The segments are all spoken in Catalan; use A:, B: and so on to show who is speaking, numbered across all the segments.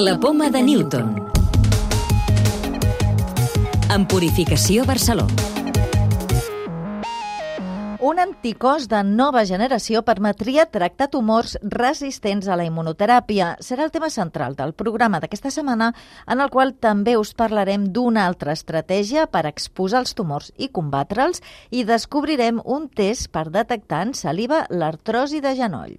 A: La poma de Newton. En Purificació Barcelona.
B: Un anticòs de nova generació permetria tractar tumors resistents a la immunoteràpia. Serà el tema central del programa d'aquesta setmana, en el qual també us parlarem d'una altra estratègia per exposar els tumors i combatre'ls i descobrirem un test per detectar en saliva l'artrosi de genoll.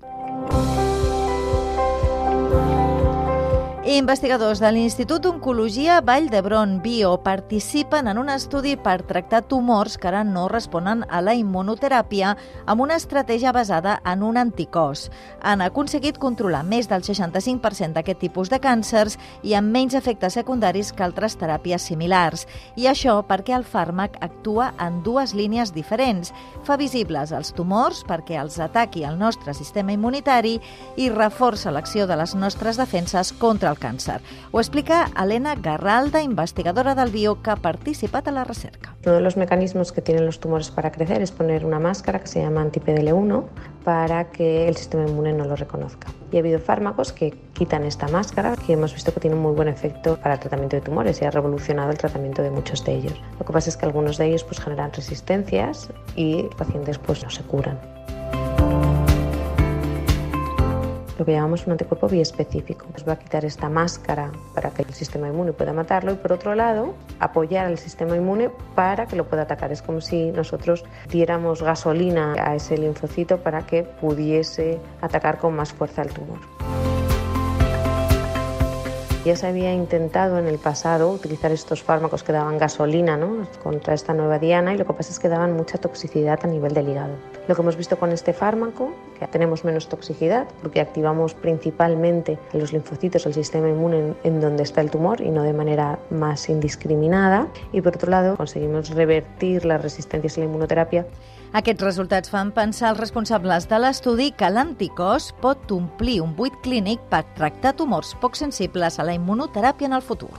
B: Investigadors de l'Institut d'Oncologia Vall d'Hebron Bio participen en un estudi per tractar tumors que ara no responen a la immunoteràpia amb una estratègia basada en un anticòs. Han aconseguit controlar més del 65% d'aquest tipus de càncers i amb menys efectes secundaris que altres teràpies similars. I això perquè el fàrmac actua en dues línies diferents. Fa visibles els tumors perquè els ataqui el nostre sistema immunitari i reforça l'acció de les nostres defenses contra el càncer. Ho explica Elena Garralda, investigadora del bio que ha la recerca.
C: Uno de los mecanismos que tienen los tumores para crecer es poner una máscara que se llama anti-PDL1 para que el sistema inmune no lo reconozca. Y ha habido fármacos que quitan esta máscara que hemos visto que tiene un muy buen efecto para el tratamiento de tumores y ha revolucionado el tratamiento de muchos de ellos. Lo que pasa es que algunos de ellos pues, generan resistencias y los pacientes pues, no se curan. Lo que llamamos un anticuerpo biespecífico. Nos va a quitar esta máscara para que el sistema inmune pueda matarlo y por otro lado apoyar al sistema inmune para que lo pueda atacar. Es como si nosotros diéramos gasolina a ese linfocito para que pudiese atacar con más fuerza el tumor. Ya se había intentado en el pasado utilizar estos fármacos que daban gasolina ¿no? contra esta nueva diana y lo que pasa es que daban mucha toxicidad a nivel del hígado. Lo que hemos visto con este fármaco, que tenemos menos toxicidad porque activamos principalmente los linfocitos, el sistema inmune en, donde está el tumor y no de manera más indiscriminada. Y por otro lado, conseguimos revertir las resistencias a la inmunoterapia
B: Aquests resultats fan pensar als responsables de l'estudi que l'anticòs pot omplir un buit clínic per tractar tumors poc sensibles a la immunoteràpia en el futur.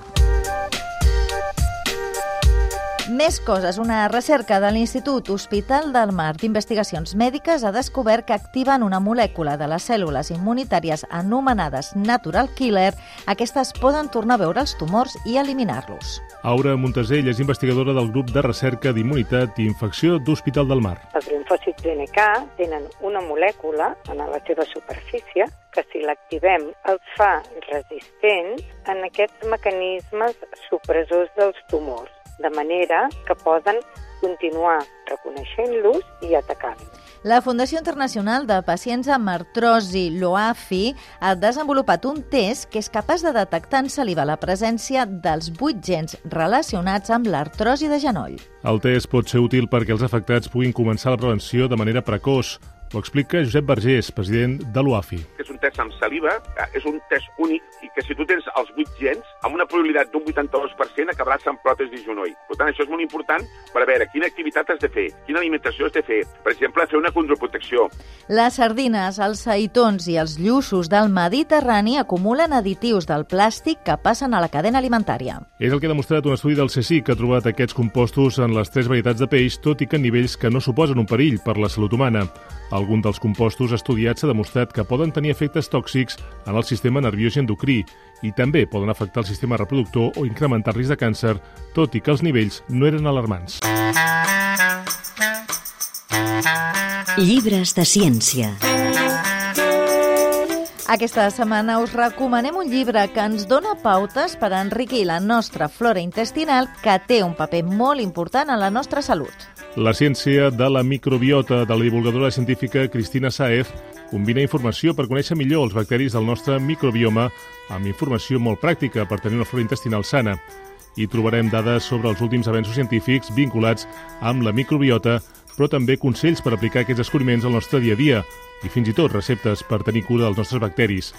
B: Més coses. Una recerca de l'Institut Hospital del Mar d'Investigacions Mèdiques ha descobert que activen una molècula de les cèl·lules immunitàries anomenades natural killer. Aquestes poden tornar a veure els tumors i eliminar-los.
D: Aura Montesell és investigadora del grup de recerca d'immunitat i infecció d'Hospital del Mar.
E: Els linfòcits NK tenen una molècula en la seva superfície que si l'activem els fa resistents en aquests mecanismes supressors dels tumors de manera que poden continuar reconeixent-los i atacant-los.
B: La Fundació Internacional de Pacients amb Artrosi, l'OAFI, ha desenvolupat un test que és capaç de detectar en saliva la presència dels vuit gens relacionats amb l'artrosi de genoll.
D: El test pot ser útil perquè els afectats puguin començar la prevenció de manera precoç, ho explica Josep Vergés, president de l'UAFI.
F: És un test amb saliva, és un test únic i que si tu tens els 8 gens, amb una probabilitat d'un 82% acabaràs amb pròtesi de genoll. Per tant, això és molt important per veure quina activitat has de fer, quina alimentació has de fer. Per exemple, fer una condroprotecció.
B: Les sardines, els saitons i els lluços del Mediterrani acumulen additius del plàstic que passen a la cadena alimentària.
D: És el que ha demostrat un estudi del CSIC que ha trobat aquests compostos en les tres varietats de peix, tot i que en nivells que no suposen un perill per la salut humana. Algun dels compostos estudiats s'ha demostrat que poden tenir efectes tòxics en el sistema nerviós i endocrí i també poden afectar el sistema reproductor o incrementar el risc de càncer, tot i que els nivells no eren alarmants.
A: Llibres de ciència.
B: Aquesta setmana us recomanem un llibre que ens dona pautes per enriquir la nostra flora intestinal que té un paper molt important en la nostra salut.
D: La ciència de la microbiota de la divulgadora científica Cristina Saez combina informació per conèixer millor els bacteris del nostre microbioma amb informació molt pràctica per tenir una flora intestinal sana. Hi trobarem dades sobre els últims avenços científics vinculats amb la microbiota, però també consells per aplicar aquests descobriments al nostre dia a dia i fins i tot receptes per tenir cura dels nostres bacteris.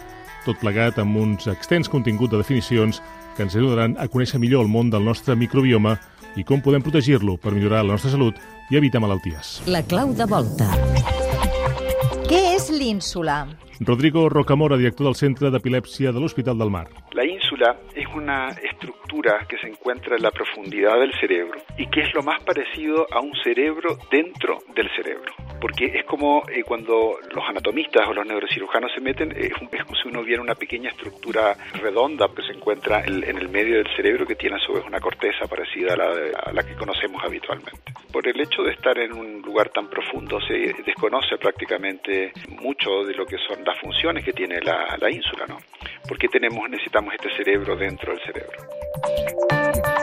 D: Tot plegat amb uns extens contingut de definicions que ens ajudaran a conèixer millor el món del nostre microbioma i com podem protegir-lo per millorar la nostra salut i evitar malalties.
A: La clau de volta.
D: Rodrigo Rocamora, director del Centre d'Epilèpsia de l'Hospital del Mar.
F: La
G: ínsula es una estructura que se encuentra en la profundidad del cerebro y que es lo más parecido a un cerebro dentro del cerebro. Porque es como eh, cuando los anatomistas o los neurocirujanos se meten, es, como si uno viera una pequeña estructura redonda que se encuentra en, el medio del cerebro que tiene a su vez una corteza parecida a la, a la que conocemos habitualmente. Por el hecho de estar en un lugar tan profundo se desconoce prácticamente mucho de lo que son las funciones que tiene la, la ínsula, ¿no? Porque tenemos, necesitamos este cerebro dentro del cerebro.